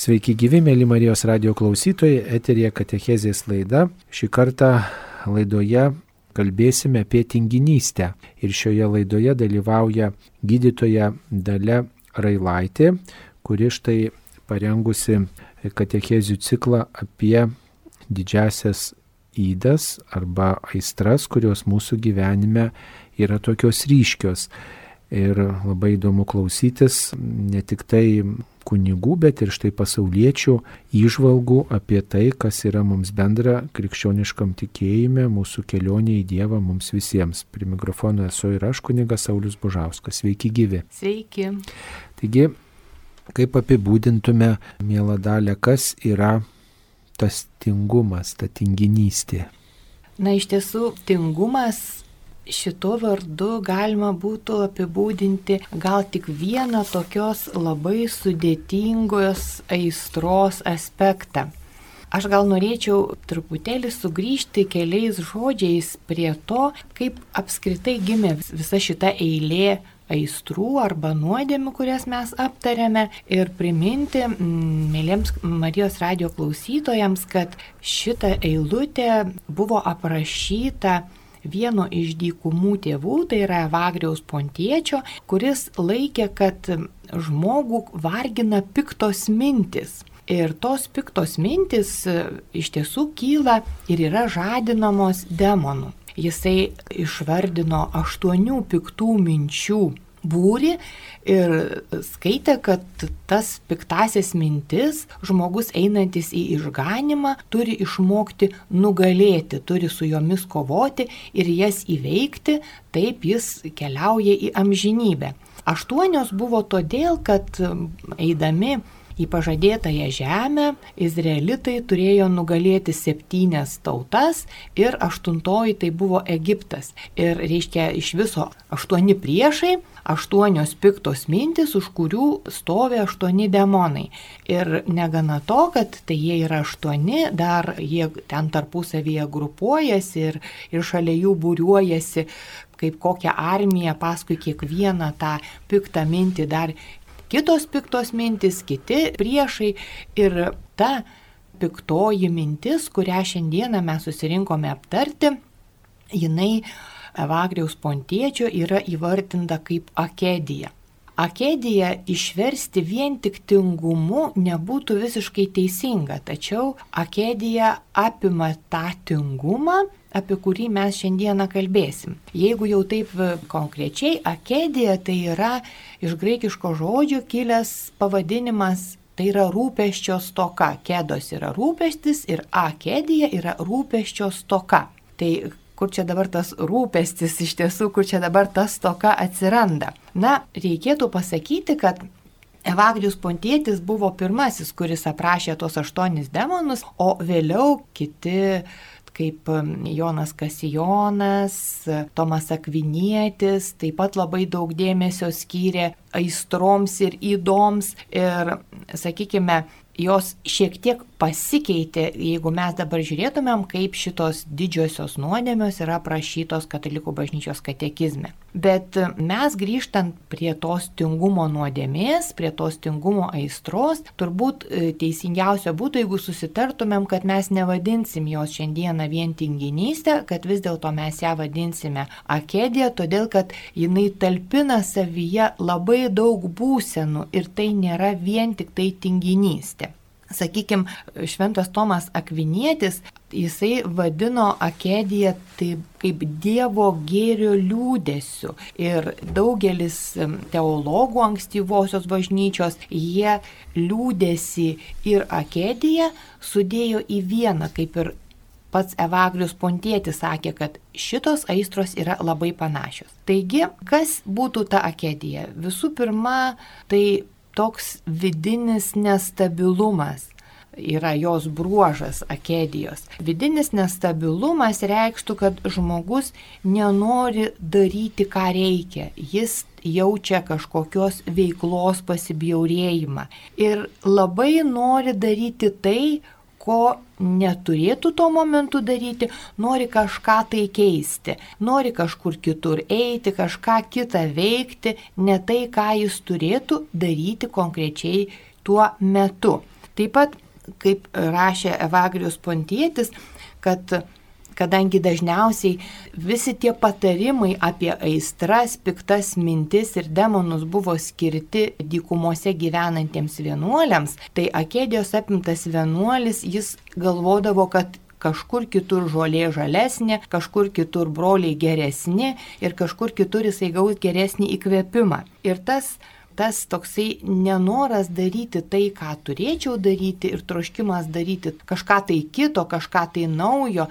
Sveiki gyvi, mėly Marijos radio klausytojai, eterija Katechezės laida. Šį kartą laidoje kalbėsime apie tinginystę. Ir šioje laidoje dalyvauja gydytoja Dalia Railaitė, kuri štai parengusi katechezių ciklą apie didžiasias įdas arba aistras, kurios mūsų gyvenime yra tokios ryškios. Ir labai įdomu klausytis ne tik tai kunigų, bet ir štai pasauliečių įžvalgų apie tai, kas yra mums bendra krikščioniškam tikėjime, mūsų kelionė į Dievą mums visiems. Prie mikrofono esu ir aš, kunigas Saulis Bužauskas. Sveiki gyvi. Sveiki. Taigi, kaip apibūdintume, mėla dalė, kas yra tas tingumas, ta tinginystė? Na, iš tiesų, tingumas šito vardu galima būtų apibūdinti gal tik vieną tokios labai sudėtingos aistros aspektą. Aš gal norėčiau truputėlį sugrįžti keliais žodžiais prie to, kaip apskritai gimė visa šita eilė aistrų arba nuodėmių, kurias mes aptarėme ir priminti mėlyms Marijos radio klausytojams, kad šita eilutė buvo aprašyta vieno iš dykumų tėvų, tai yra Evagriaus pontiečio, kuris laikė, kad žmogų vargina piktos mintis. Ir tos piktos mintis e, iš tiesų kyla ir yra žadinamos demonų. Jisai išvardino aštuonių piktų minčių būri ir skaitė, kad tas piktasias mintis žmogus einantis į išganimą turi išmokti nugalėti, turi su jomis kovoti ir jas įveikti, taip jis keliauja į amžinybę. Aštuonios buvo todėl, kad eidami į pažadėtąją žemę izraelitai turėjo nugalėti septynias tautas ir aštuntoji tai buvo Egiptas. Ir reiškia iš viso aštuoni priešai, aštuonios piktos mintis, už kurių stovi aštuoni demonai. Ir negana to, kad tai jie yra aštuoni, dar jie ten tarpusavyje grupuojasi ir, ir šalia jų būriuojasi kaip kokią armiją paskui kiekvieną tą piktą mintį dar kitos piktos mintis, kiti priešai ir ta piktoji mintis, kurią šiandieną mes susirinkome aptarti, jinai Evagriaus pontiečio yra įvardinta kaip akedija. Akedija išversti vien tik tingumu nebūtų visiškai teisinga, tačiau akedija apima tą tingumą, apie kurį mes šiandieną kalbėsim. Jeigu jau taip e, konkrečiai, akedija tai yra iš graikiško žodžio kilęs pavadinimas Tai yra rūpeščio stoka. Kėdos yra rūpestis ir akedija yra rūpeščio stoka. Tai kur čia dabar tas rūpestis iš tiesų, kur čia dabar ta stoka atsiranda. Na, reikėtų pasakyti, kad Evagrius Pontėtis buvo pirmasis, kuris aprašė tuos aštuonis demonus, o vėliau kiti kaip Jonas Kasijonas, Tomas Akvinietis, taip pat labai daug dėmesio skyrė aistroms ir įdoms ir, sakykime, jos šiek tiek pasikeitė, jeigu mes dabar žiūrėtumėm, kaip šitos didžiosios nuodėmios yra aprašytos katalikų bažnyčios katekizme. Bet mes grįžtant prie tos tingumo nuodėmės, prie tos tingumo aistros, turbūt e, teisingiausia būtų, jeigu susitartumėm, kad mes nevadinsim jos šiandieną vien tinginystę, kad vis dėlto mes ją vadinsime akedija, todėl kad jinai talpina savyje labai daug būsenų ir tai nėra vien tik tai tinginystė. Sakykime, šventas Tomas Akvinietis, jisai vadino akediją taip kaip Dievo gėrio liūdėsiu. Ir daugelis teologų ankstyvosios bažnyčios, jie liūdėsi ir akediją sudėjo į vieną, kaip ir pats Evagrius Pontėtis sakė, kad šitos aistros yra labai panašios. Taigi, kas būtų ta akedija? Visų pirma, tai toks vidinis nestabilumas yra jos bruožas akedijos. Vidinis nestabilumas reikštų, kad žmogus nenori daryti, ką reikia. Jis jaučia kažkokios veiklos pasibjaurėjimą ir labai nori daryti tai, ko neturėtų tuo momentu daryti, nori kažką tai keisti, nori kažkur kitur eiti, kažką kitą veikti, ne tai, ką jis turėtų daryti konkrečiai tuo metu. Taip pat, kaip rašė Evagrius Pontietis, kad kadangi dažniausiai visi tie patarimai apie aistras, piktas mintis ir demonus buvo skirti dykumose gyvenantiems vienuoliams, tai Akedijos apimtas vienuolis jis galvodavo, kad kažkur kitur žolė žalesnė, kažkur kitur broliai geresni ir kažkur kitur jisai gaus geresnį įkvėpimą. Ir tas tas toksai nenoras daryti tai, ką turėčiau daryti ir troškimas daryti kažką tai kito, kažką tai naujo,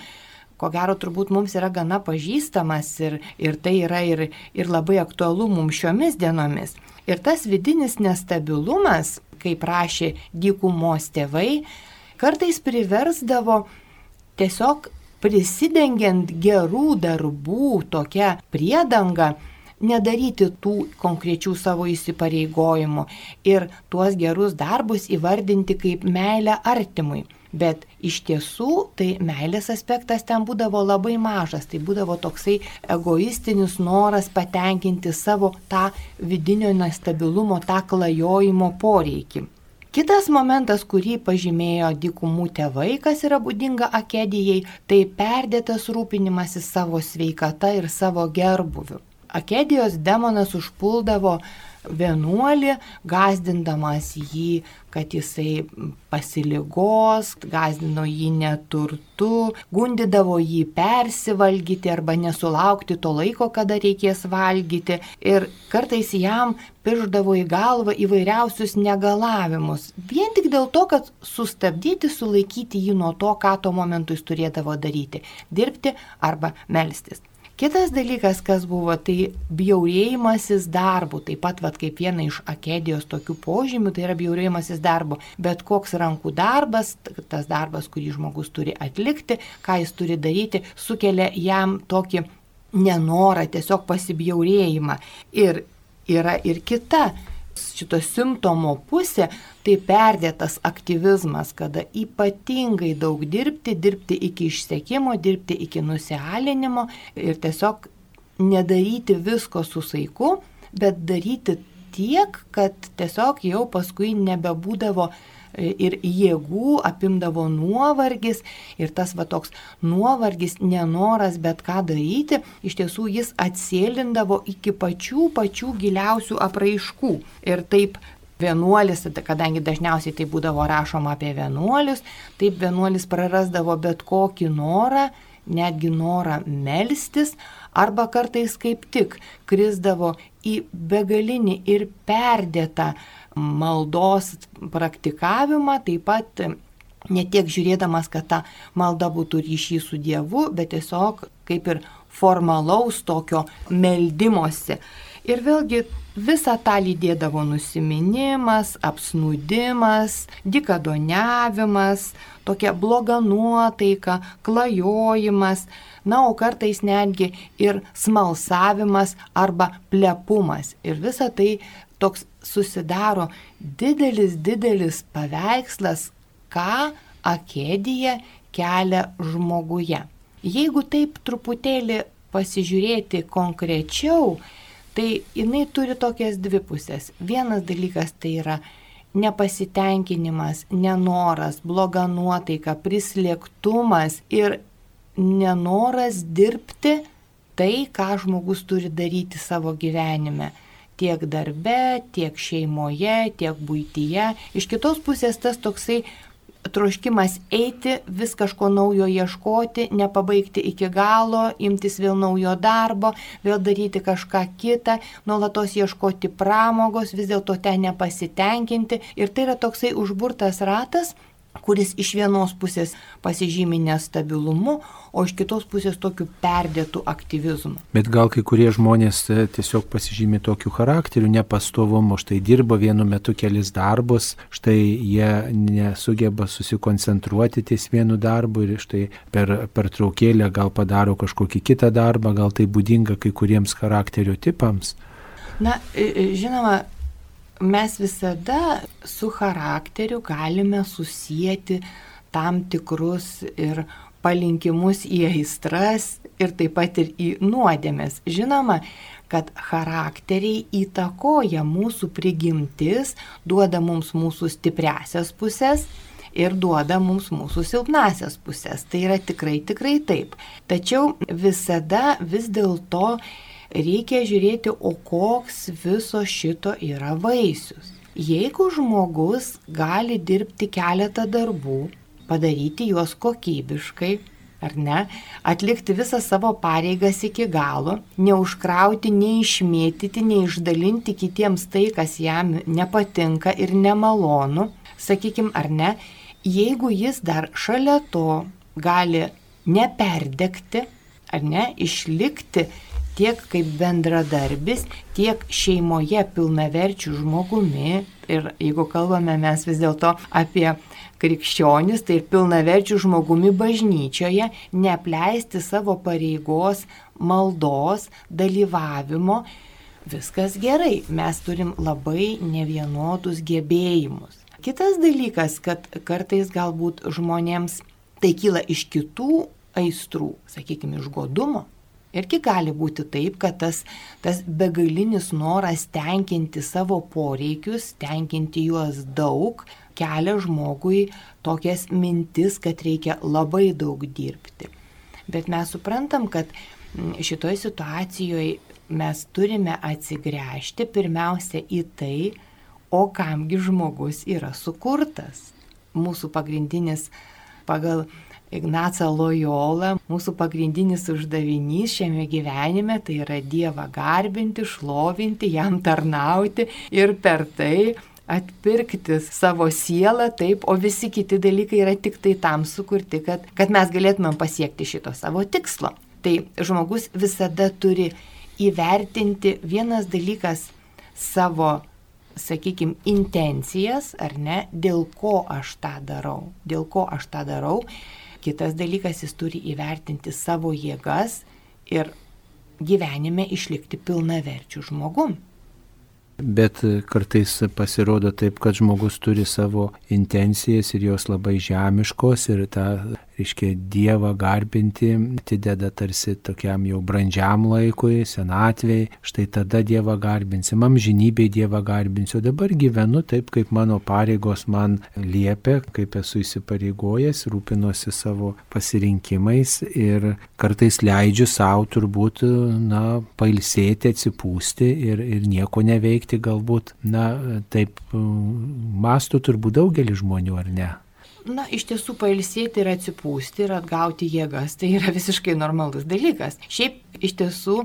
ko gero turbūt mums yra gana pažįstamas ir, ir tai yra ir, ir labai aktualu mums šiomis dienomis. Ir tas vidinis nestabilumas, kaip prašė dykumos tėvai, kartais priversdavo tiesiog prisidengiant gerų darbų tokia priedanga, nedaryti tų konkrečių savo įsipareigojimų ir tuos gerus darbus įvardinti kaip meilę artimui. Bet iš tiesų tai meilės aspektas ten būdavo labai mažas, tai būdavo toksai egoistinis noras patenkinti savo tą vidinio nestabilumo, tą klajojimo poreikį. Kitas momentas, kurį pažymėjo dykumų tėvai, kas yra būdinga akedijai, tai perdėtas rūpinimasis savo sveikata ir savo gerbuviu. Akedijos demonas užpuldavo vienuolį, gazdindamas jį, kad jisai pasiligos, gazdino jį neturtu, gundidavo jį persivalgyti arba nesulaukti to laiko, kada reikės valgyti. Ir kartais jam pirždavo į galvą įvairiausius negalavimus. Vien tik dėl to, kad sustabdyti, sulaikyti jį nuo to, ką tuo momentu jis turėdavo daryti - dirbti arba melstis. Kitas dalykas, kas buvo, tai bjaurėjimasis darbu, taip pat vat, kaip viena iš akedijos tokių požymių, tai yra bjaurėjimasis darbu. Bet koks rankų darbas, tas darbas, kurį žmogus turi atlikti, ką jis turi daryti, sukelia jam tokį nenorą, tiesiog pasibjaurėjimą. Ir yra ir kita šito simptomo pusė, tai perdėtas aktyvizmas, kada ypatingai daug dirbti, dirbti iki išsekimo, dirbti iki nusialinimo ir tiesiog nedaryti visko su saiku, bet daryti tiek, kad tiesiog jau paskui nebebūdavo ir jėgų apimdavo nuovargis ir tas va toks nuovargis, nenoras bet ką daryti, iš tiesų jis atsėlindavo iki pačių pačių giliausių apraiškų. Ir taip vienuolis, kadangi dažniausiai tai būdavo rašoma apie vienuolius, taip vienuolis prarasdavo bet kokį norą, netgi norą melstis, arba kartais kaip tik krisdavo į begalinį ir perdėtą maldos praktikavimą, taip pat ne tiek žiūrėdamas, kad ta malda būtų ryšys su Dievu, bet tiesiog kaip ir formalaus tokio meldymosi. Ir vėlgi visą tą lydėdavo nusiminimas, apsnudimas, dikadoniavimas, tokia bloga nuotaika, klajojimas, na, o kartais netgi ir smalsavimas arba plepumas. Ir visa tai toks susidaro didelis, didelis paveikslas, ką akedija kelia žmoguje. Jeigu taip truputėlį pasižiūrėti konkrečiau, tai jinai turi tokias dvi pusės. Vienas dalykas tai yra nepasitenkinimas, nenoras, bloga nuotaika, prislėgtumas ir nenoras dirbti tai, ką žmogus turi daryti savo gyvenime tiek darbe, tiek šeimoje, tiek būtyje. Iš kitos pusės tas toksai troškimas eiti, vis kažko naujo ieškoti, nepabaigti iki galo, imtis vėl naujo darbo, vėl daryti kažką kitą, nuolatos ieškoti pramogos, vis dėlto ten nepasitenkinti. Ir tai yra toksai užburtas ratas, kuris iš vienos pusės pasižymi nestabilumu, o iš kitos pusės tokiu perdėtų aktyvizmu. Bet gal kai kurie žmonės e, tiesiog pasižymi tokiu charakteriu, nepastovumu, štai dirba vienu metu kelis darbus, štai jie nesugeba susikoncentruoti ties vienu darbu ir štai per pertraukėlę gal padaro kažkokį kitą darbą, gal tai būdinga kai kuriems charakterio tipams. Na, žinoma, mes visada su charakteriu galime susijęti tam tikrus ir palinkimus į aistras ir taip pat ir į nuodėmės. Žinoma, kad charakteriai įtakoja mūsų prigimtis, duoda mums mūsų stipresias pusės ir duoda mums mūsų silpnasias pusės. Tai yra tikrai, tikrai taip. Tačiau visada vis dėlto reikia žiūrėti, o koks viso šito yra vaisius. Jeigu žmogus gali dirbti keletą darbų, padaryti juos kokybiškai, ar ne, atlikti visą savo pareigas iki galo, neužkrauti, neišmėtyti, neišdalinti kitiems tai, kas jam nepatinka ir nemalonu, sakykime, ar ne, jeigu jis dar šalia to gali neperdegti, ar ne, išlikti tiek kaip bendradarbis, tiek šeimoje pilnaverčių žmogumi. Ir jeigu kalbame mes vis dėlto apie krikščionis, tai ir pilnaverčių žmogumi bažnyčioje, neapleisti savo pareigos, maldos, dalyvavimo, viskas gerai, mes turim labai nevienodus gebėjimus. Kitas dalykas, kad kartais galbūt žmonėms tai kyla iš kitų aistrų, sakykime, iš godumo, Irgi gali būti taip, kad tas, tas begalinis noras tenkinti savo poreikius, tenkinti juos daug, kelia žmogui tokias mintis, kad reikia labai daug dirbti. Bet mes suprantam, kad šitoje situacijoje mes turime atsigręžti pirmiausia į tai, o kamgi žmogus yra sukurtas. Mūsų pagrindinis pagal Ignacą Lojolą, mūsų pagrindinis uždavinys šiame gyvenime tai yra Dievą garbinti, šlovinti, jam tarnauti ir per tai atpirkti savo sielą, taip, o visi kiti dalykai yra tik tai tam sukurti, kad, kad mes galėtumėm pasiekti šito savo tikslo. Tai žmogus visada turi įvertinti vienas dalykas savo, sakykime, intencijas, ar ne, dėl ko aš tą darau, dėl ko aš tą darau Kitas dalykas, jis turi įvertinti savo jėgas ir gyvenime išlikti pilnaverčių žmogum. Bet kartais pasirodo taip, kad žmogus turi savo intencijas ir jos labai žemiškos ir tą, reiškia, Dievą garbinti atideda tarsi tokiam jau brandžiam laikui, senatvėjai, štai tada Dievą garbinsim, amžinybėj Dievą garbinsiu, dabar gyvenu taip, kaip mano pareigos man liepia, kaip esu įsipareigojęs, rūpinosi savo pasirinkimais ir kartais leidžiu savo turbūt, na, pailsėti, atsipūsti ir, ir nieko neveikti veikti galbūt, na, taip mastų turbūt daugelis žmonių, ar ne? Na, iš tiesų pailsėti ir atsipūsti ir atgauti jėgas, tai yra visiškai normalus dalykas. Šiaip iš tiesų,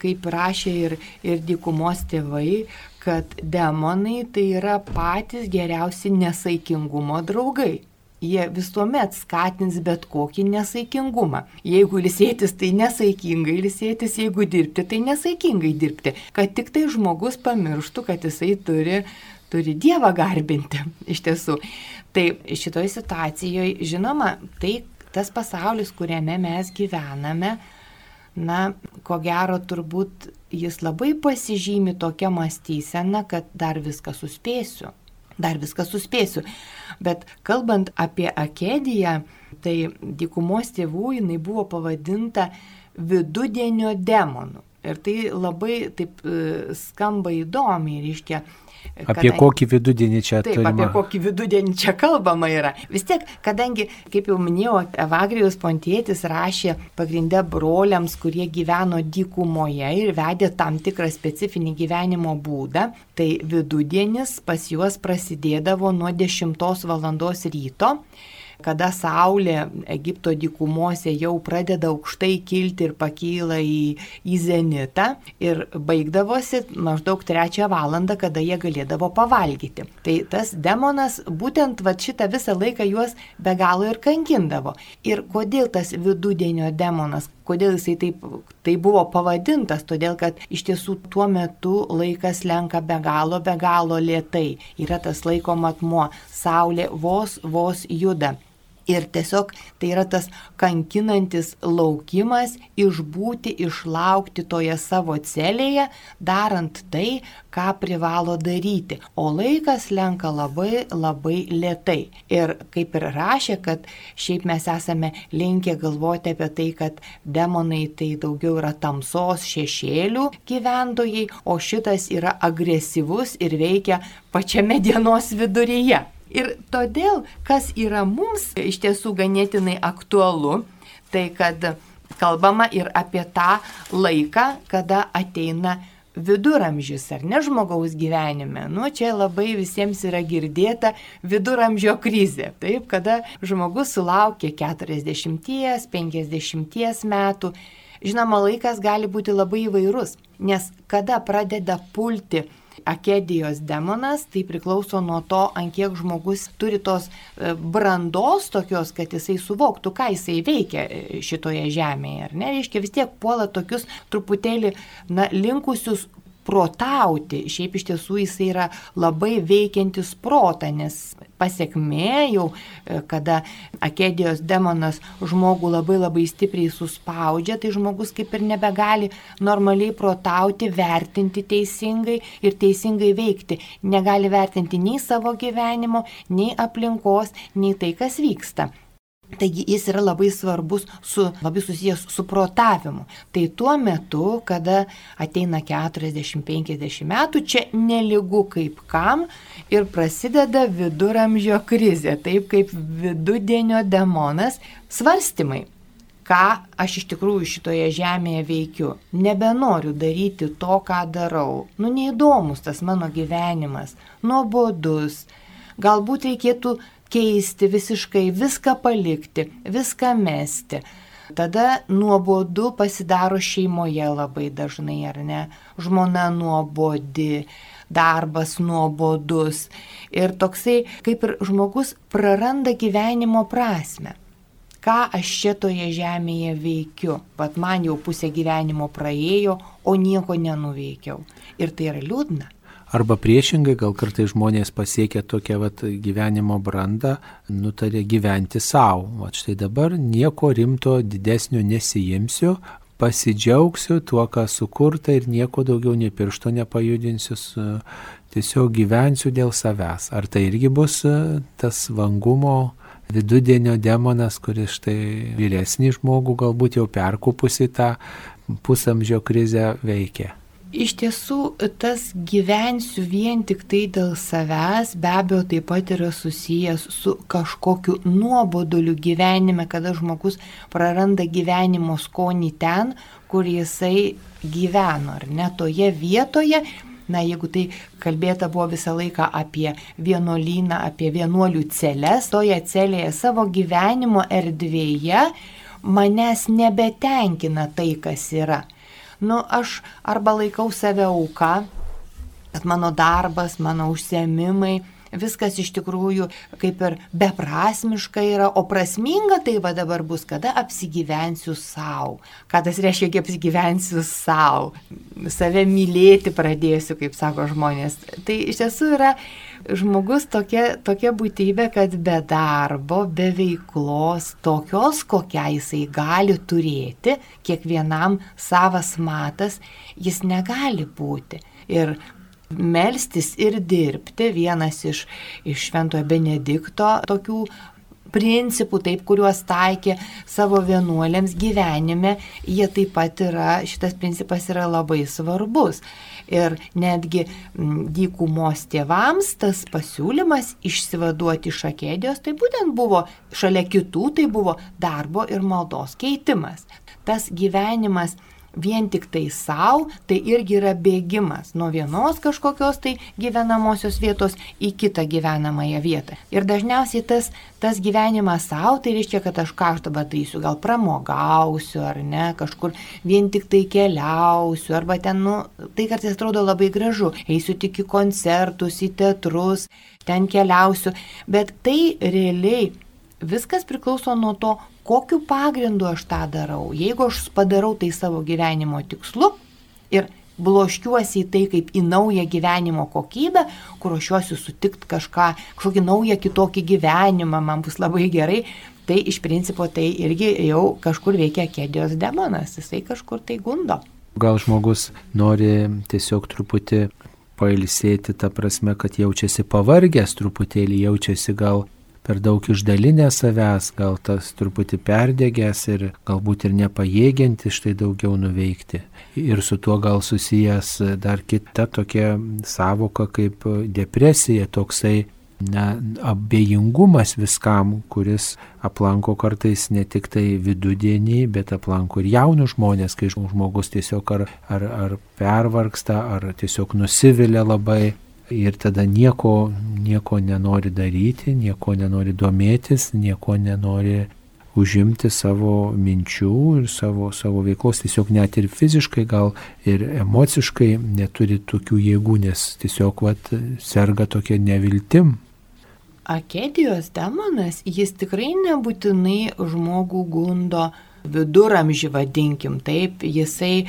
kaip rašė ir, ir dykumos tėvai, kad demonai tai yra patys geriausi nesaikingumo draugai jie visuomet skatins bet kokį nesaikingumą. Jeigu ilsėtis, tai nesaikingai ilsėtis, jeigu dirbti, tai nesaikingai dirbti. Kad tik tai žmogus pamirštų, kad jisai turi, turi Dievą garbinti. Iš tiesų. Tai šitoje situacijoje, žinoma, tai tas pasaulis, kuriame mes gyvename, na, ko gero turbūt jis labai pasižymi tokia mąstysena, kad dar viską suspėsiu dar viską suspėsiu. Bet kalbant apie Akediją, tai dykumos tėvų jinai buvo pavadinta vidudienio demonu. Ir tai labai taip e, skamba įdomiai, reiškia, Apie kadangi, kokį vidudienį čia taip, turima? Apie kokį vidudienį čia kalbama yra. Vis tiek, kadangi, kaip jau minėjau, Evagrijos pontėtis rašė pagrindę broliams, kurie gyveno dykumoje ir vedė tam tikrą specifinį gyvenimo būdą, tai vidudienis pas juos prasidėdavo nuo 10 val. ryto kada saulė Egipto dykumose jau pradeda aukštai kilti ir pakyla į, į zenitą ir baigdavosi maždaug trečią valandą, kada jie galėdavo pavalgyti. Tai tas demonas būtent va šitą visą laiką juos be galo ir kankindavo. Ir kodėl tas vidudienio demonas, kodėl jisai taip, tai buvo pavadintas, todėl kad iš tiesų tuo metu laikas lenka be galo, be galo lietai. Yra tas laiko matmuo, saulė vos, vos juda. Ir tiesiog tai yra tas kankinantis laukimas išbūti, išlaukti toje savo celėje, darant tai, ką privalo daryti. O laikas lenka labai labai lietai. Ir kaip ir rašė, kad šiaip mes esame linkę galvoti apie tai, kad demonai tai daugiau yra tamsos šešėlių gyventojai, o šitas yra agresyvus ir veikia pačiame dienos viduryje. Ir todėl, kas yra mums iš tiesų ganėtinai aktualu, tai kad kalbama ir apie tą laiką, kada ateina viduramžius, ar ne žmogaus gyvenime. Nu, čia labai visiems yra girdėta viduramžio krizė. Taip, kada žmogus sulaukia 40-50 metų. Žinoma, laikas gali būti labai įvairus, nes kada pradeda pulti akedijos demonas, tai priklauso nuo to, ant kiek žmogus turi tos e, brandos tokios, kad jisai suvoktų, ką jisai veikia e, šitoje žemėje. Ar ne, reiškia vis tiek puola tokius truputėlį na, linkusius protauti. Šiaip iš tiesų jisai yra labai veikiantis protą, nes pasiekmė jau, e, kada akedijos demonas žmogų labai labai stipriai suspaudžia, tai žmogus kaip ir nebegali normaliai protauti, vertinti teisingai ir teisingai veikti. Negali vertinti nei savo gyvenimo, nei aplinkos, nei tai, kas vyksta. Taigi jis yra labai svarbus, su, labai susijęs su protavimu. Tai tuo metu, kada ateina 40-50 metų, čia neligu kaip kam ir prasideda viduramžio krizė, taip kaip vidudienio demonas, svarstymai. Ką aš iš tikrųjų šitoje žemėje veikiu. Nebenoriu daryti to, ką darau. Nu, neįdomus tas mano gyvenimas, nuobodus. Galbūt reikėtų keisti visiškai, viską palikti, viską mesti. Tada nuobodu pasidaro šeimoje labai dažnai, ar ne? Žmona nuobodi, darbas nuobodus. Ir toksai, kaip ir žmogus praranda gyvenimo prasme. Ką aš šitoje žemėje veikiu? Pat man jau pusė gyvenimo praėjo, o nieko nenuveikiau. Ir tai yra liūdna. Arba priešingai, gal kartai žmonės pasiekia tokią vat, gyvenimo brandą, nutarė gyventi savo. O štai dabar nieko rimto didesnio nesijimsiu, pasidžiaugsiu tuo, ką sukurta ir nieko daugiau nei piršto nepajudinsiu, tiesiog gyvensiu dėl savęs. Ar tai irgi bus e, tas vangumo vidudienio demonas, kuris štai vyresnį žmogų galbūt jau perkupusi tą pusamžio krizę veikia? Iš tiesų, tas gyvensiu vien tik tai dėl savęs be abejo taip pat yra susijęs su kažkokiu nuoboduliu gyvenime, kada žmogus praranda gyvenimo skonį ten, kur jisai gyveno, ar ne toje vietoje. Na, jeigu tai kalbėta buvo visą laiką apie vienuolyną, apie vienuolių celes, toje celėje savo gyvenimo erdvėje manęs nebetenkina tai, kas yra nu, aš arba laikau save auka, kad mano darbas, mano užsiemimai, viskas iš tikrųjų kaip ir beprasmiška yra, o prasminga tai va dabar bus, kada apsigyvensiu savo. Ką tas reiškia, kai apsigyvensiu savo. Save mylėti pradėsiu, kaip sako žmonės. Tai iš tiesų yra žmogus tokia, tokia būtybė, kad be darbo, be veiklos, tokios, kokią jisai gali turėti, kiekvienam savas matas, jis negali būti. Ir melstis ir dirbti vienas iš, iš Šventojo Benedikto tokių principų, taip, kuriuos taikė savo vienuolėms gyvenime, jie taip pat yra, šitas principas yra labai svarbus. Ir netgi dykumos tėvams tas pasiūlymas išsivaduoti iš akėdijos, tai būtent buvo šalia kitų, tai buvo darbo ir maldos keitimas. Tas gyvenimas vien tik tai savo, tai irgi yra bėgimas nuo vienos kažkokios tai gyvenamosios vietos į kitą gyvenamąją vietą. Ir dažniausiai tas, tas gyvenimas savo, tai reiškia, kad aš ką aš dabar darysiu, gal pramogausiu ar ne, kažkur vien tik tai keliausiu, arba ten, nu, tai kartais atrodo labai gražu, eisiu tik į koncertus, į teatrus, ten keliausiu, bet tai realiai viskas priklauso nuo to, kokiu pagrindu aš tą darau. Jeigu aš padarau tai savo gyvenimo tikslu ir bloškiuosi į tai kaip į naują gyvenimo kokybę, kur ruošiuosi sutikti kažką, kažkokį naują kitokį gyvenimą, man bus labai gerai, tai iš principo tai irgi jau kažkur veikia kėdijos demonas, jisai kažkur tai gundo. Gal žmogus nori tiesiog truputį pailsėti, ta prasme, kad jaučiasi pavargęs, truputėlį jaučiasi gal per daug išdalinę savęs, gal tas truputį perdėgęs ir galbūt ir nepajėgianti štai daugiau nuveikti. Ir su tuo gal susijęs dar kita tokia savoka kaip depresija, toksai na, abejingumas viskam, kuris aplanko kartais ne tik tai vidudienį, bet aplanko ir jaunus žmonės, kai žmogus tiesiog ar, ar, ar pervargsta, ar tiesiog nusivilia labai ir tada nieko, nieko nenori daryti, nieko nenori domėtis, nieko nenori užimti savo minčių ir savo, savo veiklos, tiesiog net ir fiziškai, gal ir emociškai neturi tokių jėgų, nes tiesiog vat, serga tokia neviltim. Akedijos demonas, jis tikrai nebūtinai žmogų gundo viduramžį, vadinkim, taip, jisai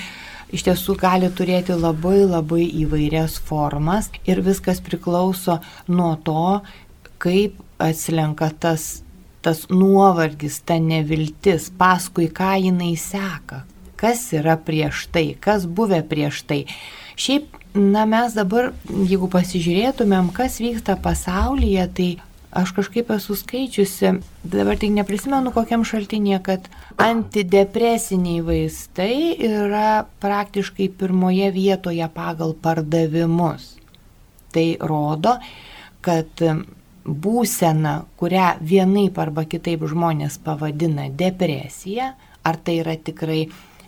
iš tiesų gali turėti labai labai įvairias formas ir viskas priklauso nuo to, kaip atslenka tas, tas nuovargis, ta neviltis, paskui ką jinai seka, kas yra prieš tai, kas buvę prieš tai. Šiaip, na mes dabar, jeigu pasižiūrėtumėm, kas vyksta pasaulyje, tai aš kažkaip esu skaičiusi, dabar tik neprisimenu kokiam šaltinėje, kad antidepresiniai vaistai yra praktiškai pirmoje vietoje pagal pardavimus. Tai rodo, kad būsena, kurią vienaip arba kitaip žmonės pavadina depresija, ar tai yra tikrai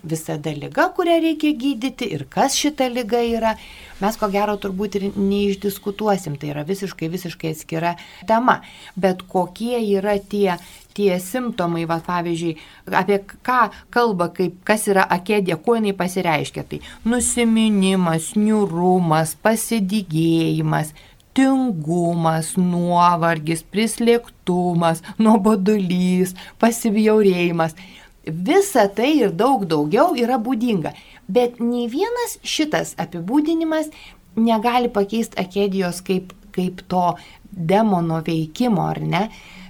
visada lyga, kurią reikia gydyti ir kas šita lyga yra, mes ko gero turbūt ir neišdiskutuosim, tai yra visiškai, visiškai atskira tema. Bet kokie yra tie, tie simptomai, va, pavyzdžiui, apie ką kalba, kaip, kas yra akedė, kuo jinai pasireiškia, tai nusiminimas, niurumas, pasidygėjimas, tingumas, nuovargis, prislėgtumas, nuobodulys, pasibjaurėjimas. Visa tai ir daug daugiau yra būdinga. Bet nei vienas šitas apibūdinimas negali pakeisti akedijos kaip, kaip to demono veikimo, ar ne?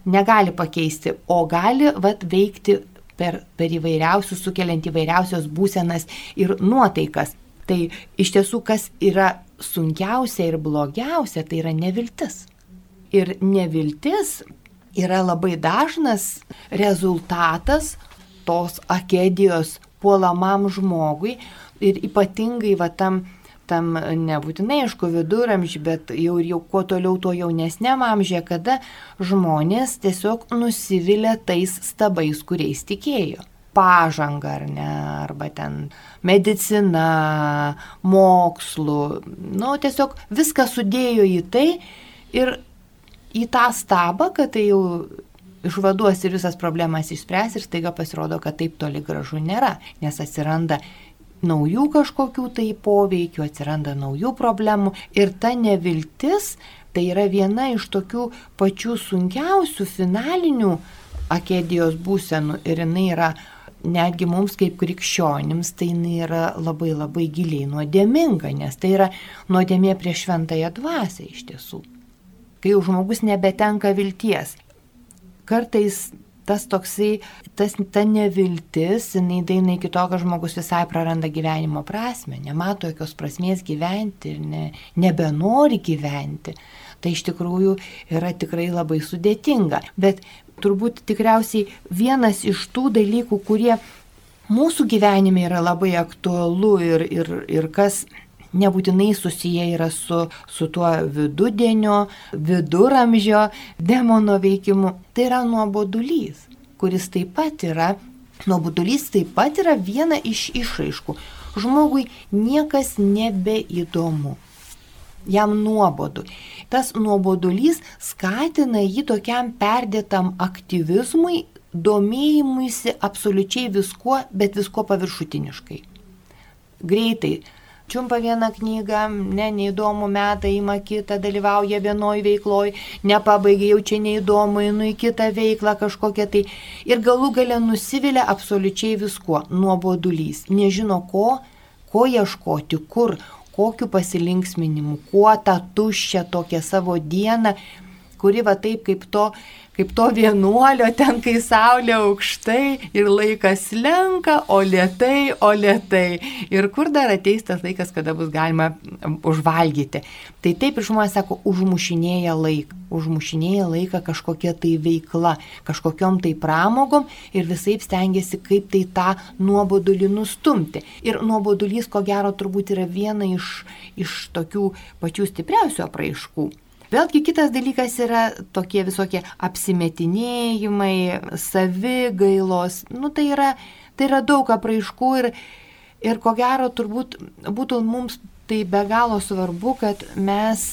Negali pakeisti, o gali vat, veikti per, per įvairiausius, sukeliant įvairiausias būsenas ir nuotaikas. Tai iš tiesų, kas yra sunkiausia ir blogiausia, tai yra neviltis. Ir neviltis yra labai dažnas rezultatas tos akedijos puolamam žmogui ir ypatingai va tam, tam nebūtinai, aišku, viduramžiui, bet jau ir jau kuo toliau tuo jaunesniam amžiuje, kada žmonės tiesiog nusivilia tais stabais, kuriais tikėjo. Pažanga ar ne, arba ten medicina, mokslu, nu tiesiog viską sudėjo į tai ir į tą stabą, kad tai jau išvaduos ir visas problemas išspręs ir staiga pasirodo, kad taip toli gražu nėra, nes atsiranda naujų kažkokių tai poveikių, atsiranda naujų problemų ir ta neviltis tai yra viena iš tokių pačių sunkiausių finalinių akedijos būsenų ir jinai yra netgi mums kaip krikščionims tai jinai yra labai labai giliai nuodėminga, nes tai yra nuodėmė prieš šventąją dvasę iš tiesų. Kai jau žmogus nebetenka vilties kartais tas toksai, tas, ta neviltis, jinai daina iki to, kad žmogus visai praranda gyvenimo prasme, nemato jokios prasmės gyventi ir ne, nebenori gyventi. Tai iš tikrųjų yra tikrai labai sudėtinga. Bet turbūt tikriausiai vienas iš tų dalykų, kurie mūsų gyvenime yra labai aktualu ir, ir, ir kas nebūtinai susiję yra su, su tuo vidudienio, viduramžio demono veikimu. Tai yra nuobodulys, kuris taip pat yra, nuobodulys taip pat yra viena iš išraiškų. Žmogui niekas nebeįdomu. Jam nuobodu. Tas nuobodulys skatina jį tokiam perdėtam aktyvizmui, domėjimuisi absoliučiai viskuo, bet viskuo paviršutiniškai. Greitai čiumpa vieną knygą, ne, neįdomu metą, ima kitą, dalyvauja vienoj veikloj, nepabaigia, jau čia neįdomu, einu į kitą veiklą kažkokią tai. Ir galų gale nusivilia absoliučiai viskuo, nuobodulys, nežino ko, ko ieškoti, kur, kokiu pasilinksminimu, kuo tą tuščią tokią savo dieną kuri va taip kaip to, kaip to vienuolio ten, kai saulė aukštai ir laikas lenka, o lietai, o lietai. Ir kur dar ateis tas laikas, kada bus galima užvalgyti. Tai taip ir žmonės sako, užmušinėja laiką. Užmušinėja laiką kažkokia tai veikla, kažkokiom tai pramogom ir visai stengiasi, kaip tai tą nuobodulį nustumti. Ir nuobodulys, ko gero, turbūt yra viena iš, iš tokių pačių stipriausių apraiškų. Vėlgi kitas dalykas yra tokie visokie apsimetinėjimai, savigailos, nu tai yra, tai yra daug apraiškų ir, ir ko gero turbūt būtų mums tai be galo svarbu, kad mes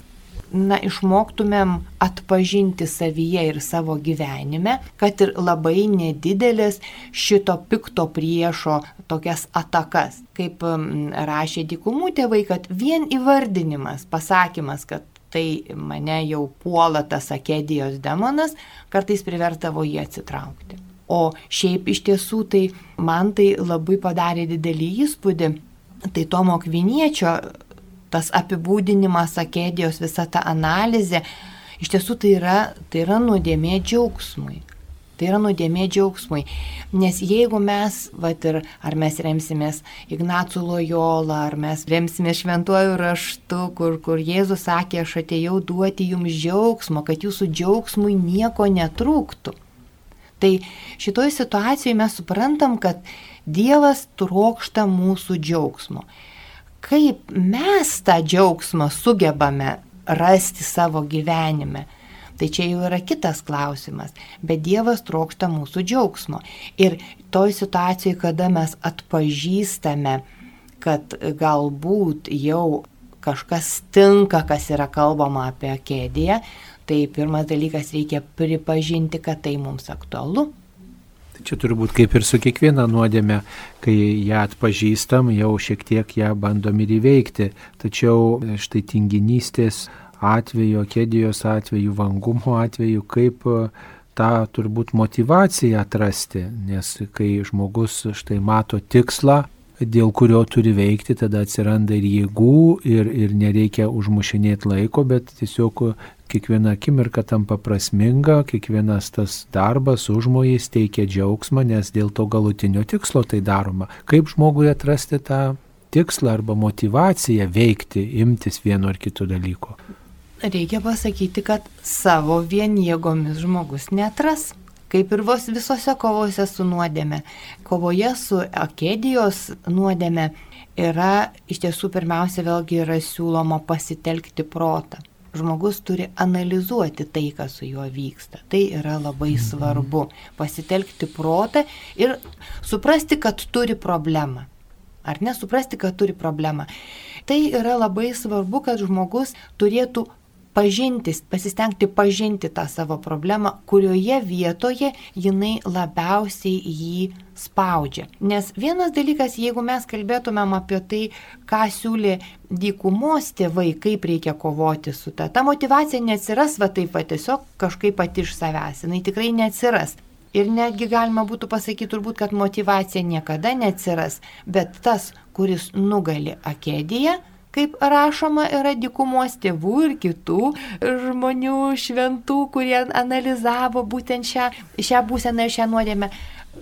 na, išmoktumėm atpažinti savyje ir savo gyvenime, kad ir labai nedidelės šito pikto priešo tokias atakas. Kaip rašė dikumų tėvai, kad vien įvardinimas, pasakymas, kad tai mane jau puola tas akedijos demonas, kartais privertavo jį atsitraukti. O šiaip iš tiesų tai man tai labai padarė didelį įspūdį. Tai Tomo Kviniečio tas apibūdinimas akedijos, visa ta analizė, iš tiesų tai yra, tai yra nuodėmė džiaugsmui. Tai yra nuodėmė džiaugsmui. Nes jeigu mes, vat ir ar mes remsimės Ignacų Lojolą, ar mes remsimės šventuoju raštu, kur, kur Jėzus sakė, aš atėjau duoti jums džiaugsmo, kad jūsų džiaugsmui nieko netrūktų. Tai šitoje situacijoje mes suprantam, kad Dievas trokšta mūsų džiaugsmo. Kaip mes tą džiaugsmą sugebame rasti savo gyvenime? Tai čia jau yra kitas klausimas. Bet Dievas trokšta mūsų džiaugsmo. Ir toj situacijoje, kada mes atpažįstame, kad galbūt jau kažkas tinka, kas yra kalbama apie kėdėje, tai pirmas dalykas reikia pripažinti, kad tai mums aktualu. Tai čia turbūt kaip ir su kiekviena nuodėme, kai ją atpažįstam, jau šiek tiek ją bandom ir įveikti. Tačiau štai tinginystės atveju, kedijos atveju, vangumo atveju, kaip e, tą turbūt motivaciją atrasti, nes kai žmogus štai mato tikslą, dėl kurio turi veikti, tada atsiranda ir jėgų, ir, ir nereikia užmušinėti laiko, bet tiesiog kiekviena akimirka tampa prasminga, kiekvienas tas darbas užmojais teikia džiaugsmą, nes dėl to galutinio tikslo tai daroma. Kaip žmogui atrasti tą tikslą arba motivaciją veikti, imtis vieno ar kito dalyko? Reikia pasakyti, kad savo vien jėgomis žmogus netras. Kaip ir vos visose kovose su nuodėme. Kovoje su akedijos nuodėme yra iš tiesų pirmiausia vėlgi yra siūloma pasitelkti protą. Žmogus turi analizuoti tai, kas su juo vyksta. Tai yra labai mhm. svarbu. Pasitelkti protą ir suprasti, kad turi problemą. Ar nesuprasti, kad turi problemą. Tai yra labai svarbu, kad žmogus turėtų pažinti, pasistengti pažinti tą savo problemą, kurioje vietoje jinai labiausiai jį spaudžia. Nes vienas dalykas, jeigu mes kalbėtumėm apie tai, ką siūlė dykumos tėvai, kaip reikia kovoti su ta, ta motivacija neatsiras va taip, va tiesiog kažkaip pati iš savęs, jinai tikrai neatsiras. Ir netgi galima būtų pasakyti turbūt, kad motivacija niekada neatsiras, bet tas, kuris nugali akėdėje, kaip rašoma yra dikumos tėvų ir kitų žmonių šventų, kurie analizavo būtent šią, šią būseną ir šią nuodėmę.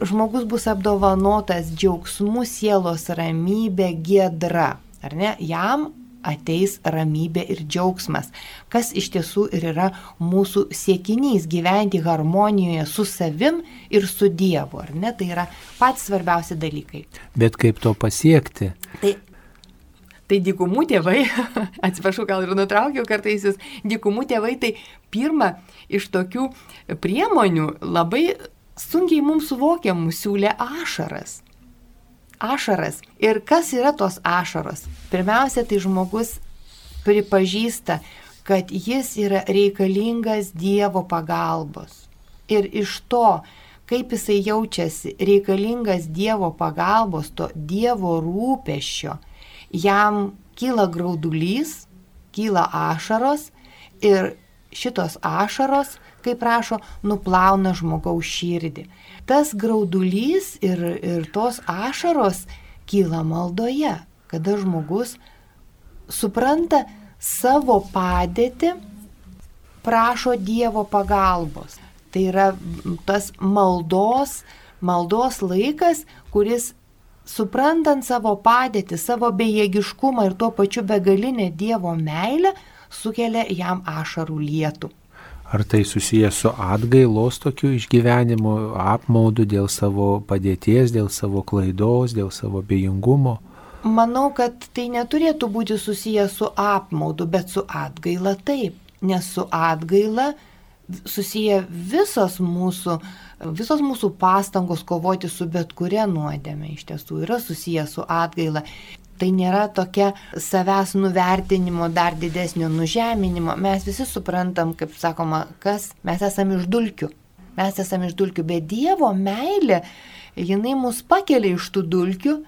Žmogus bus apdovanotas džiaugsmu, sielos ramybė, gėdra. Ar ne? Jam ateis ramybė ir džiaugsmas, kas iš tiesų ir yra mūsų siekinys gyventi harmonijoje su savim ir su Dievu, ar ne? Tai yra patys svarbiausi dalykai. Bet kaip to pasiekti? Tai Tai dykumų tėvai, atsiprašau, gal ir nutraukiau kartais jūs, dykumų tėvai tai pirma iš tokių priemonių labai sunkiai mums suvokiamų siūlė ašaras. Ašaras. Ir kas yra tos ašaros? Pirmiausia, tai žmogus pripažįsta, kad jis yra reikalingas Dievo pagalbos. Ir iš to, kaip jisai jaučiasi reikalingas Dievo pagalbos, to Dievo rūpešio, jam kyla graudulys, kyla ašaros ir šitos ašaros, kaip rašo, nuplauna žmogaus širdį. Tas graudulys ir, ir tos ašaros kyla maldoje, kada žmogus supranta savo padėtį prašo Dievo pagalbos. Tai yra tas maldos, maldos laikas, kuris suprantant savo padėtį, savo bejėgiškumą ir tuo pačiu begalinę Dievo meilę, sukelia jam ašarų lietų. Ar tai susijęs su atgailos tokiu išgyvenimu, apmaudu dėl savo padėties, dėl savo klaidos, dėl savo bejingumo? Manau, kad tai neturėtų būti susijęs su apmaudu, bet su atgaila taip, nes su atgaila susiję visos mūsų, visos mūsų pastangos kovoti su bet kuria nuodėme iš tiesų yra susiję su atgaila. Tai nėra tokia savęs nuvertinimo, dar didesnio nužeminimo. Mes visi suprantam, kaip sakoma, kas mes esame iš dulkių. Mes esame iš dulkių, bet Dievo meilė, jinai mus pakelia iš tų dulkių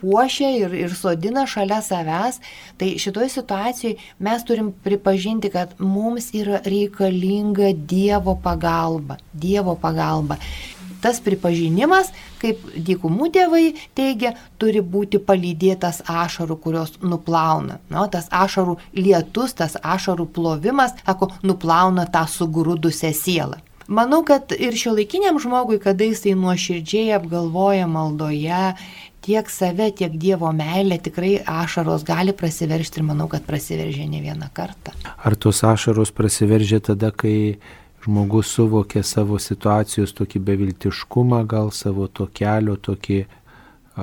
puošia ir, ir sodina šalia savęs, tai šitoje situacijoje mes turim pripažinti, kad mums yra reikalinga Dievo pagalba. Dievo pagalba tas pripažinimas, kaip dykumų tėvai teigia, turi būti palydėtas ašarų, kurios nuplauna. Nu, tas ašarų lietus, tas ašarų plovimas, sako, nuplauna tą sugrūdusią sielą. Manau, kad ir šio laikiniam žmogui, kada jisai nuoširdžiai apgalvoja maldoje, tiek save, tiek Dievo meilę, tikrai ašaros gali prasiveršti ir manau, kad prasiveržė ne vieną kartą. Ar tos ašaros prasiveržė tada, kai žmogus suvokia savo situacijos tokį beviltiškumą, gal savo to kelio tokį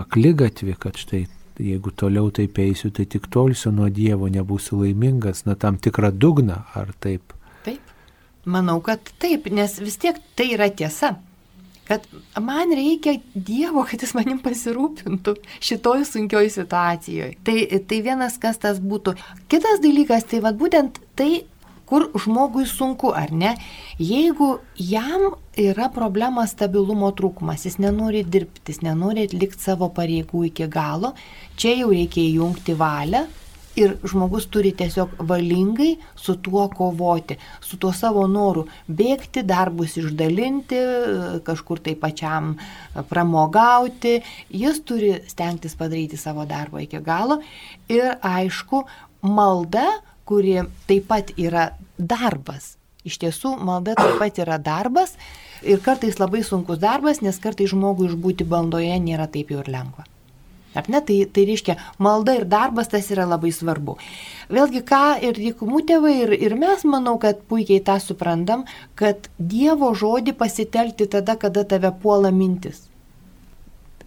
aklygatvį, kad štai jeigu toliau taip eisiu, tai tik tolsiu nuo Dievo, nebūsiu laimingas, na tam tikrą dugną, ar taip? Taip. Manau, kad taip, nes vis tiek tai yra tiesa. Kad man reikia Dievo, kad jis manim pasirūpintų šitoj sunkioj situacijoje. Tai, tai vienas kas tas būtų. Kitas dalykas, tai vad būtent tai kur žmogui sunku, ar ne? Jeigu jam yra problema stabilumo trūkumas, jis nenori dirbti, jis nenori atlikti savo pareigų iki galo, čia jau reikia įjungti valią ir žmogus turi tiesiog valingai su tuo kovoti, su tuo savo noru bėgti, darbus išdalinti, kažkur tai pačiam pramogauti, jis turi stengtis padaryti savo darbą iki galo ir aišku, malda, kuri taip pat yra darbas. Iš tiesų, malda taip pat yra darbas ir kartais labai sunkus darbas, nes kartais žmogui išbūti bandoje nėra taip jau ir lengva. Ar ne? Tai, tai reiškia, malda ir darbas tas yra labai svarbu. Vėlgi, ką ir dykumų tėvai, ir, ir mes manau, kad puikiai tą suprantam, kad Dievo žodį pasitelkti tada, kada tave puola mintis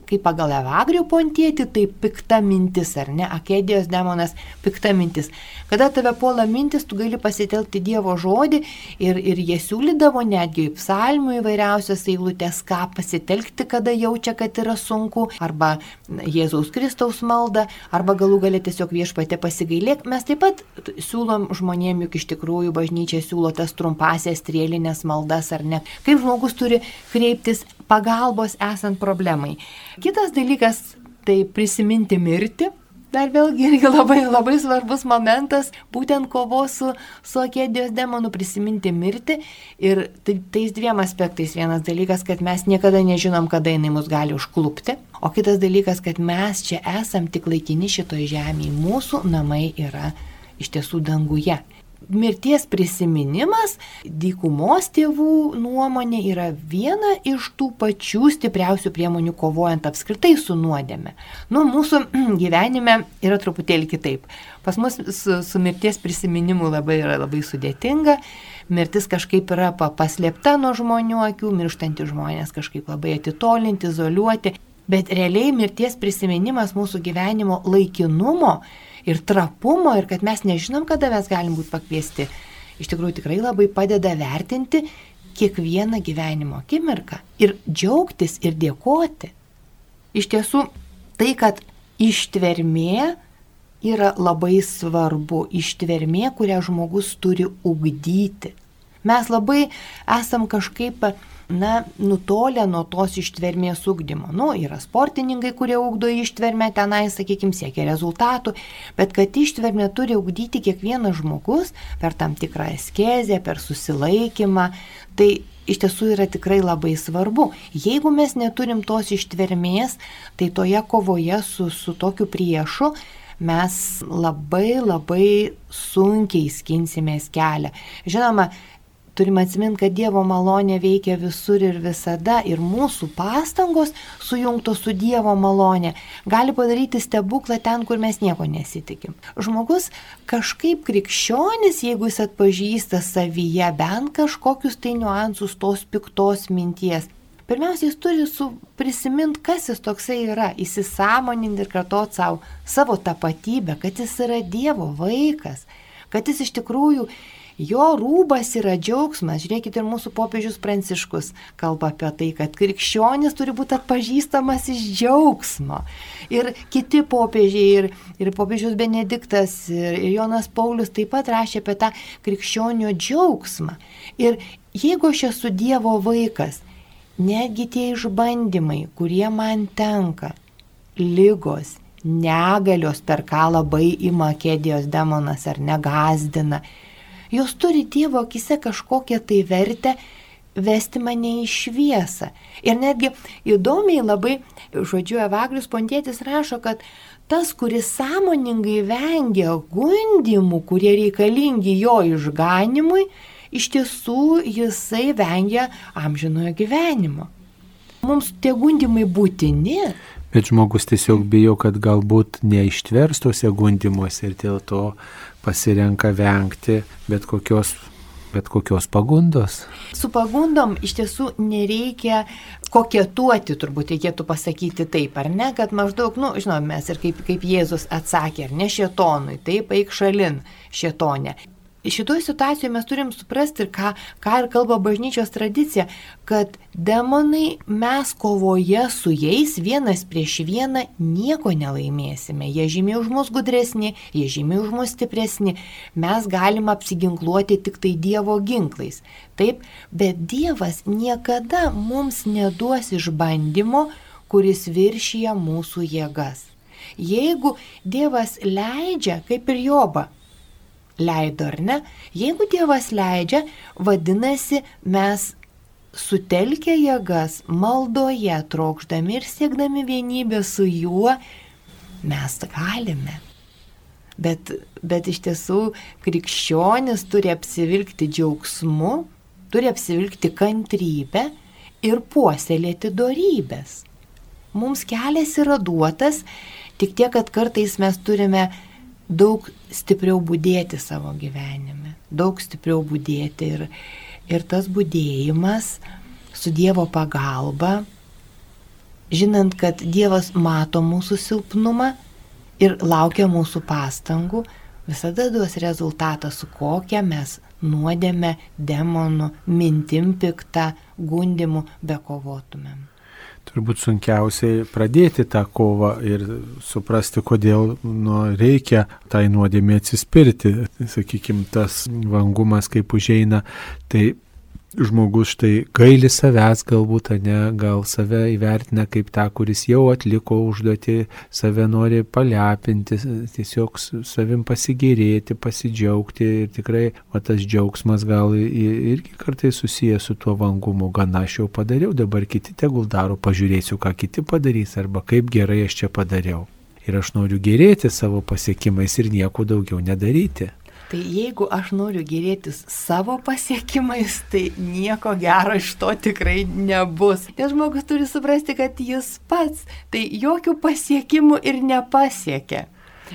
kaip pagal Evagrių pontietį, tai pikta mintis, ar ne, akedijos demonas, pikta mintis. Kada tave puola mintis, tu gali pasitelkti Dievo žodį ir, ir jie siūlydavo netgi psalmų įvairiausias eilutės, ką pasitelkti, kada jaučia, kad yra sunku, arba Jėzaus Kristaus malda, arba galų galę tiesiog viešpatė pasigailėk. Mes taip pat siūlom žmonėm, juk iš tikrųjų bažnyčia siūlo tas trumpasias strėlinės maldas, ar ne. Kaip žmogus turi kreiptis pagalbos esant problemai. Kitas dalykas - tai prisiminti mirtį. Dar vėlgi irgi labai, labai svarbus momentas, būtent kovos su, su akėdijos demonu prisiminti mirtį. Ir tai, tais dviem aspektais. Vienas dalykas, kad mes niekada nežinom, kada jinai mus gali užklupti. O kitas dalykas, kad mes čia esam tik laikini šitoje žemėje. Mūsų namai yra iš tiesų danguje mirties prisiminimas, dykumos tėvų nuomonė yra viena iš tų pačių stipriausių priemonių kovojant apskritai su nuodėme. Nu, mūsų gyvenime yra truputėlį kitaip. Pas mus su, su mirties prisiminimu labai yra labai sudėtinga. Mirtis kažkaip yra paslėpta nuo žmonių akių, mirštanti žmonės kažkaip labai atitolinti, izoliuoti. Bet realiai mirties prisiminimas mūsų gyvenimo laikinumo ir trapumo, ir kad mes nežinom, kada mes galim būti pakviesti, iš tikrųjų tikrai labai padeda vertinti kiekvieną gyvenimo akimirką ir džiaugtis ir dėkoti. Iš tiesų, tai, kad ištvermė yra labai svarbu, ištvermė, kurią žmogus turi ugdyti. Mes labai esam kažkaip na, nutolę nuo tos ištvermės ugdymo. Nu, yra sportininkai, kurie ugdo ištvermę tenai, sakykime, siekia rezultatų, bet kad ištvermę turi ugdyti kiekvienas žmogus per tam tikrą eskezę, per susilaikymą, tai iš tiesų yra tikrai labai svarbu. Jeigu mes neturim tos ištvermės, tai toje kovoje su, su tokiu priešu mes labai labai sunkiai skinsimės kelią. Žinoma, Turime atsiminti, kad Dievo malonė veikia visur ir visada ir mūsų pastangos sujungtos su Dievo malonė gali padaryti stebuklą ten, kur mes nieko nesitikim. Žmogus kažkaip krikščionis, jeigu jis atpažįsta savyje bent kažkokius tai niuansus tos piktos minties, Pirmiausia, jis turi prisiminti, kas jis toksai yra, įsisamoninti ir kartuoti savo, savo tapatybę, kad jis yra Dievo vaikas, kad jis iš tikrųjų Jo rūbas yra džiaugsmas. Žiūrėkite, ir mūsų popiežius Pranciškus kalba apie tai, kad krikščionis turi būti atpažįstamas iš džiaugsmo. Ir kiti popiežiai, ir, ir popiežius Benediktas, ir, ir Jonas Paulius taip pat rašė apie tą krikščionio džiaugsmą. Ir jeigu aš esu Dievo vaikas, netgi tie išbandymai, kurie man tenka, lygos, negalios, per ką labai ima kėdijos demonas ar negazdina, jos turi Dievo akise kažkokią tai vertę vesti mane į šviesą. Ir netgi įdomiai labai, žodžiu, Evagrius Pontėtis rašo, kad tas, kuris sąmoningai vengia gundimų, kurie reikalingi jo išganimui, iš tiesų jisai vengia amžinojo gyvenimo. Mums tie gundimai būtini. Bet žmogus tiesiog bijo, kad galbūt neištvers tose gundimuose ir dėl to pasirenka vengti bet kokios bet kokios pagundos. Su pagundom iš tiesų nereikia koketuoti, turbūt reikėtų pasakyti taip, ar ne, kad maždaug, nu, žinome, mes ir kaip, kaip Jėzus atsakė, ar ne šietonui, taip, eik šalin šietonė šitoje situacijoje mes turim suprasti ką, ką ir kalba bažnyčios tradicija, kad demonai mes kovoje su jais vienas prieš vieną nieko nelaimėsime. Jie žymiai už mus gudresni, jie žymiai už mus stipresni. Mes galim apsiginkluoti tik tai Dievo ginklais. Taip, bet Dievas niekada mums neduos išbandymo, kuris viršyje mūsų jėgas. Jeigu Dievas leidžia, kaip ir Joba, leido, ar ne? Jeigu Dievas leidžia, vadinasi, mes sutelkę jėgas maldoje, trokšdami ir siekdami vienybę su juo, mes galime. Bet, bet iš tiesų krikščionis turi apsivilkti džiaugsmu, turi apsivilkti kantrybę ir puoselėti darybės. Mums kelias yra duotas, tik tiek, kad kartais mes turime daug stipriau būdėti savo gyvenime, daug stipriau būdėti ir, ir tas būdėjimas su Dievo pagalba, žinant, kad Dievas mato mūsų silpnumą ir laukia mūsų pastangų, visada duos rezultatą, su kokia mes nuodėme, demonų, mintim piktą, gundimu bekovotumėm turbūt sunkiausiai pradėti tą kovą ir suprasti, kodėl nu, reikia tai nuodėmė atsispirti. Sakykime, tas vangumas, kaip užeina, tai žmogus štai gaili savęs galbūt, ne, gal save įvertina kaip tą, kuris jau atliko užduotį, save nori palepinti, tiesiog savim pasigėrėti, pasidžiaugti ir tikrai va, tas džiaugsmas gal irgi kartais susijęs su tuo vangumu, gana aš jau padariau, dabar kiti tegul daro, pažiūrėsiu, ką kiti padarys arba kaip gerai aš čia padariau. Ir aš noriu gerėti savo pasiekimais ir nieko daugiau nedaryti. Tai jeigu aš noriu gerėtis savo pasiekimais, tai nieko gero iš to tikrai nebus. Nes žmogus turi suprasti, kad jis pats tai jokių pasiekimų ir nepasiekia.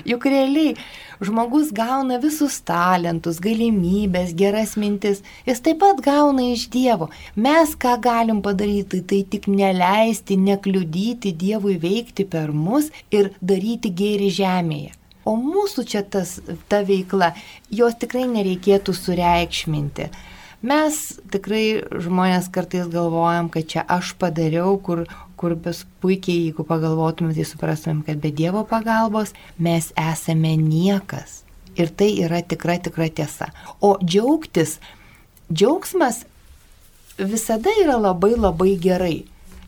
Juk realiai žmogus gauna visus talentus, galimybės, geras mintis. Jis taip pat gauna iš Dievo. Mes ką galim padaryti, tai tik neleisti, nekliudyti Dievui veikti per mus ir daryti gėri žemėje. O mūsų čia tas, ta veikla, jos tikrai nereikėtų sureikšminti. Mes tikrai žmonės kartais galvojam, kad čia aš padariau, kur, kur bes puikiai, jeigu pagalvotumėm, tai suprastumėm, kad be Dievo pagalbos mes esame niekas. Ir tai yra tikra, tikra tiesa. O džiaugtis, džiaugsmas visada yra labai labai gerai.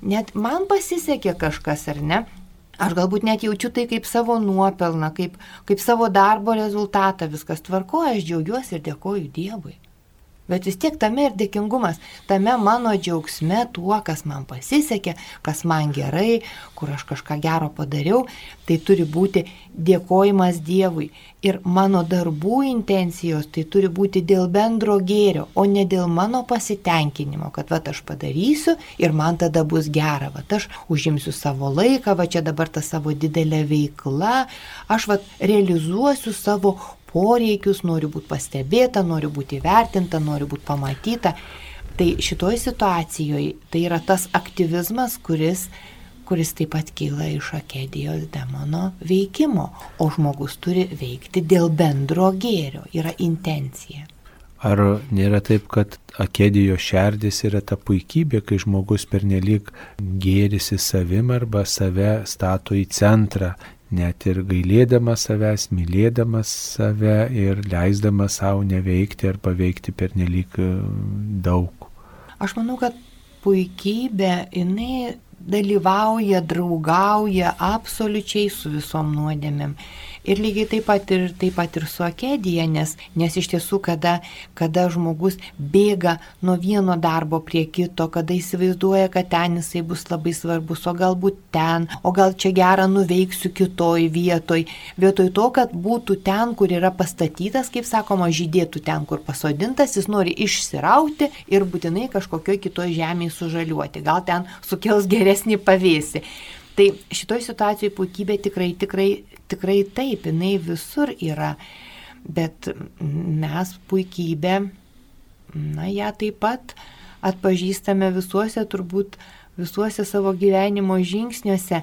Net man pasisekė kažkas ar ne, Aš galbūt net jaučiu tai kaip savo nuopelną, kaip, kaip savo darbo rezultatą, viskas tvarko, aš džiaugiuosi ir dėkoju Dievui. Bet vis tiek tame ir dėkingumas, tame mano džiaugsme tuo, kas man pasisekė, kas man gerai, kur aš kažką gero padariau, tai turi būti dėkojimas Dievui. Ir mano darbų intencijos tai turi būti dėl bendro gėrio, o ne dėl mano pasitenkinimo, kad va aš padarysiu ir man tada bus gera, va aš užimsiu savo laiką, va čia dabar ta savo didelė veikla, aš va realizuosiu savo poreikius, noriu būti pastebėta, noriu būti įvertinta, noriu būti pamatyta. Tai šitoje situacijoje tai yra tas aktyvizmas, kuris, kuris taip pat kyla iš akedijos demono veikimo, o žmogus turi veikti dėl bendro gėrio, yra intencija. Ar nėra taip, kad akedijo šerdis yra ta puikybė, kai žmogus pernelyg gėrisi savim arba save stato į centrą, net ir gailėdamas savęs, mylėdamas save ir leisdamas savo neveikti ar paveikti per nelik e, daug. Aš manau, kad puikybė, jinai dalyvauja, draugauja absoliučiai su visom nuodėmėm. Ir lygiai taip pat ir, taip pat ir su akedija, nes, nes iš tiesų, kada, kada žmogus bėga nuo vieno darbo prie kito, kada įsivaizduoja, kad ten jisai bus labai svarbus, o galbūt ten, o gal čia gerą nuveiksiu kitoj vietoj, vietoj to, kad būtų ten, kur yra pastatytas, kaip sakoma, žydėtų ten, kur pasodintas, jis nori išsirauti ir būtinai kažkokioj kitoj žemėje sužaliuoti, gal ten sukels geresnį pavėsį. Tai šitoj situacijoje puikybė tikrai, tikrai, tikrai taip, jinai visur yra, bet mes puikybę, na, ją taip pat atpažįstame visuose, turbūt visuose savo gyvenimo žingsniuose.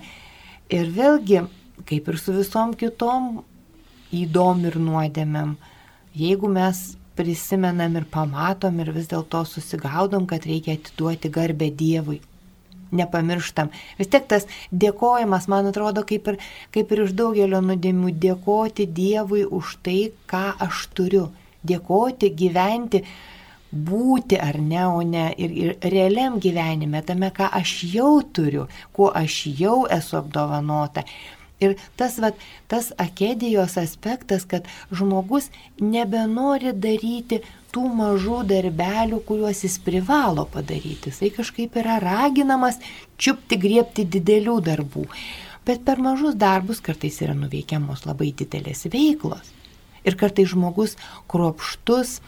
Ir vėlgi, kaip ir su visom kitom įdom ir nuodėmėm, jeigu mes prisimenam ir pamatom ir vis dėlto susigaudom, kad reikia atiduoti garbę Dievui, nepamirštam. Vis tiek tas dėkojimas, man atrodo, kaip ir, kaip ir iš daugelio nuodėmių, dėkoti Dievui už tai, ką aš turiu. Dėkoti, gyventi, būti ar ne, o ne ir, ir realiam gyvenime, tame, ką aš jau turiu, kuo aš jau esu apdovanota. Ir tas, vat, tas akedijos aspektas, kad žmogus nebenori daryti tų mažų darbelių, kuriuos jis privalo padaryti. Jisai kažkaip yra raginamas čiupti, griepti didelių darbų. Bet per mažus darbus kartais yra nuveikiamos labai didelės veiklos. Ir kartais žmogus kruopštus,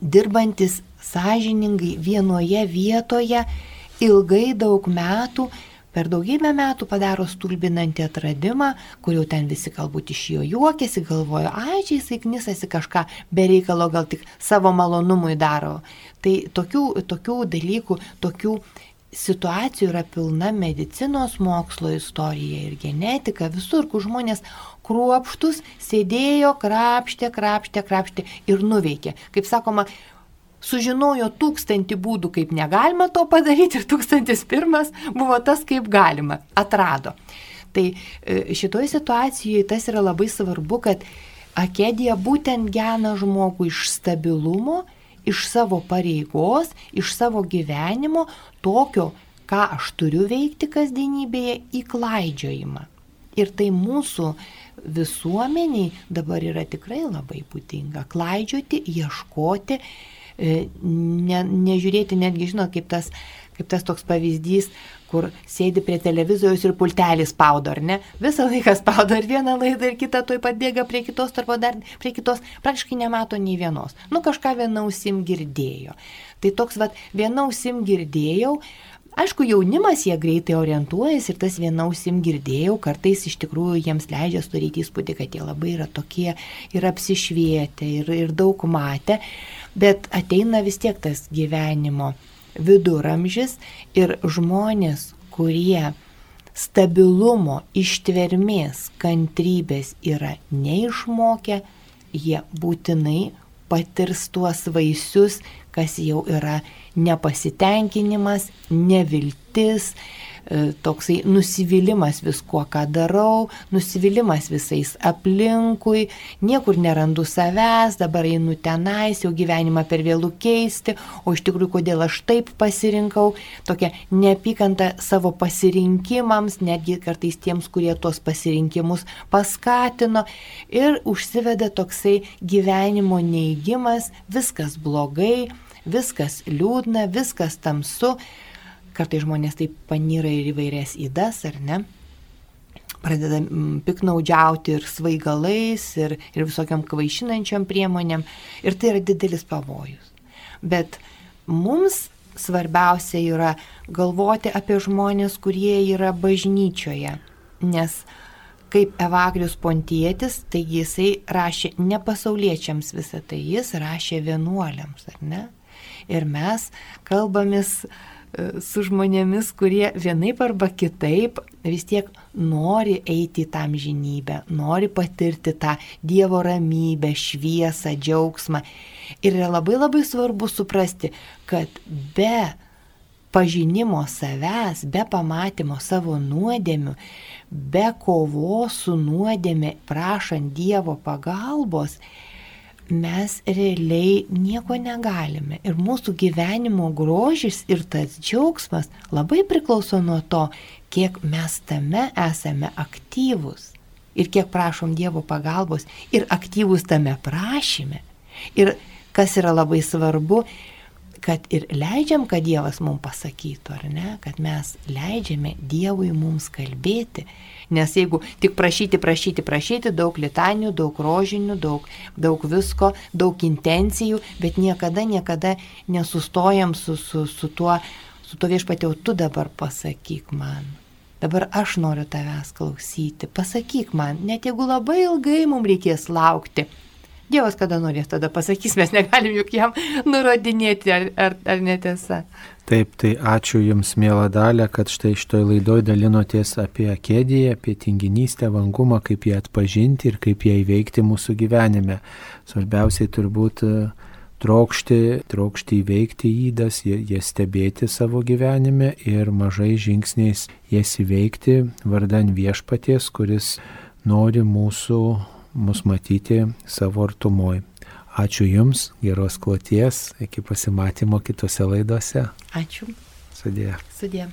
dirbantis sąžiningai vienoje vietoje, ilgai daug metų per daugybę metų padaro stulbinantį atradimą, kur jau ten visi galbūt iš jo juokiasi, galvoja, ai, čia jisai knisasi kažką be reikalo, gal tik savo malonumui daro. Tai tokių, tokių dalykų, tokių situacijų yra pilna medicinos mokslo istorija ir genetika, visur, kur žmonės kruopštus sėdėjo, krapštė, krapštė, krapštė ir nuveikė. Kaip sakoma, sužinojo tūkstantį būdų, kaip negalima to padaryti ir tūkstantis pirmas buvo tas, kaip galima, atrado. Tai e, šitoje situacijoje tas yra labai svarbu, kad akedija būtent gena žmogų iš stabilumo, iš savo pareigos, iš savo gyvenimo, tokio, ką aš turiu veikti kasdienybėje, įklaidžiojimą. Ir tai mūsų visuomeniai dabar yra tikrai labai būdinga. Klaidžioti, ieškoti, ne, nežiūrėti netgi, žinot, kaip tas, kaip tas toks pavyzdys, kur sėdi prie televizorius ir pultelį spaudo, ar ne? Visą laiką spaudo ir vieną laidą ir kitą tuoj pat bėga prie kitos, arba dar prie kitos, praktiškai nemato nei vienos. Nu kažką viena ausim girdėjo. Tai toks, vad, viena ausim girdėjau, Aišku, jaunimas jie greitai orientuojasi ir tas vienausim girdėjau, kartais iš tikrųjų jiems leidžia turėti įspūdį, kad jie labai yra tokie ir apsišvietę ir, ir daug matę, bet ateina vis tiek tas gyvenimo viduramžis ir žmonės, kurie stabilumo, ištvermės, kantrybės yra neišmokę, jie būtinai patirs tuos vaisius, kas jau yra nepasitenkinimas, neviltis, toksai nusivylimas viskuo, ką darau, nusivylimas visais aplinkui, niekur nerandu savęs, dabar einu tenais, jau gyvenimą per vėlų keisti, o iš tikrųjų kodėl aš taip pasirinkau, tokia neapykanta savo pasirinkimams, netgi kartais tiems, kurie tuos pasirinkimus paskatino ir užsiveda toksai gyvenimo neįgymas, viskas blogai, viskas liūdna, viskas tamsu. Kartai žmonės taip panyra ir įvairias įdas, ar ne? Pradeda mm, piknaudžiauti ir svaigalais, ir, ir visokiam kvaišinančiam priemonėm. Ir tai yra didelis pavojus. Bet mums svarbiausia yra galvoti apie žmonės, kurie yra bažnyčioje. Nes kaip Evagrius Pontietis, taigi jisai rašė ne pasauliečiams visą tai, jis rašė vienuoliams, ar ne? Ir mes kalbamės su žmonėmis, kurie vienaip arba kitaip vis tiek nori eiti į tam žinybę, nori patirti tą Dievo ramybę, šviesą, džiaugsmą. Ir yra labai labai svarbu suprasti, kad be pažinimo savęs, be pamatymo savo nuodėmių, be kovos su nuodėmė, prašant Dievo pagalbos, mes realiai nieko negalime. Ir mūsų gyvenimo grožis ir tas džiaugsmas labai priklauso nuo to, kiek mes tame esame aktyvus. Ir kiek prašom Dievo pagalbos ir aktyvus tame prašyme. Ir kas yra labai svarbu, kad ir leidžiam, kad Dievas mums pasakytų, ar ne, kad mes leidžiame Dievui mums kalbėti. Nes jeigu tik prašyti, prašyti, prašyti, daug litanių, daug rožinių, daug, daug visko, daug intencijų, bet niekada, niekada nesustojam su, su, su tuo, su tuo viešpatėjau, tu dabar pasakyk man. Dabar aš noriu tavęs klausyti, pasakyk man, net jeigu labai ilgai mums reikės laukti, Dievas kada norės, tada pasakys, mes negalim juk jam nurodinėti, ar, ar, ar netiesa. Taip, tai ačiū Jums, mėla dalė, kad štai šitoj laidoj dalinoties apie kėdėje, apie tinginystę, vangumą, kaip ją atpažinti ir kaip ją įveikti mūsų gyvenime. Svarbiausiai turbūt e, trokšti, trokšti įveikti įdas, jas stebėti savo gyvenime ir mažai žingsniais jas įveikti vardan viešpaties, kuris nori mūsų mus matyti savo artumoj. Ačiū Jums, geros kloties, iki pasimatymo kitose laidose. Ačiū. Sudė. Sudė.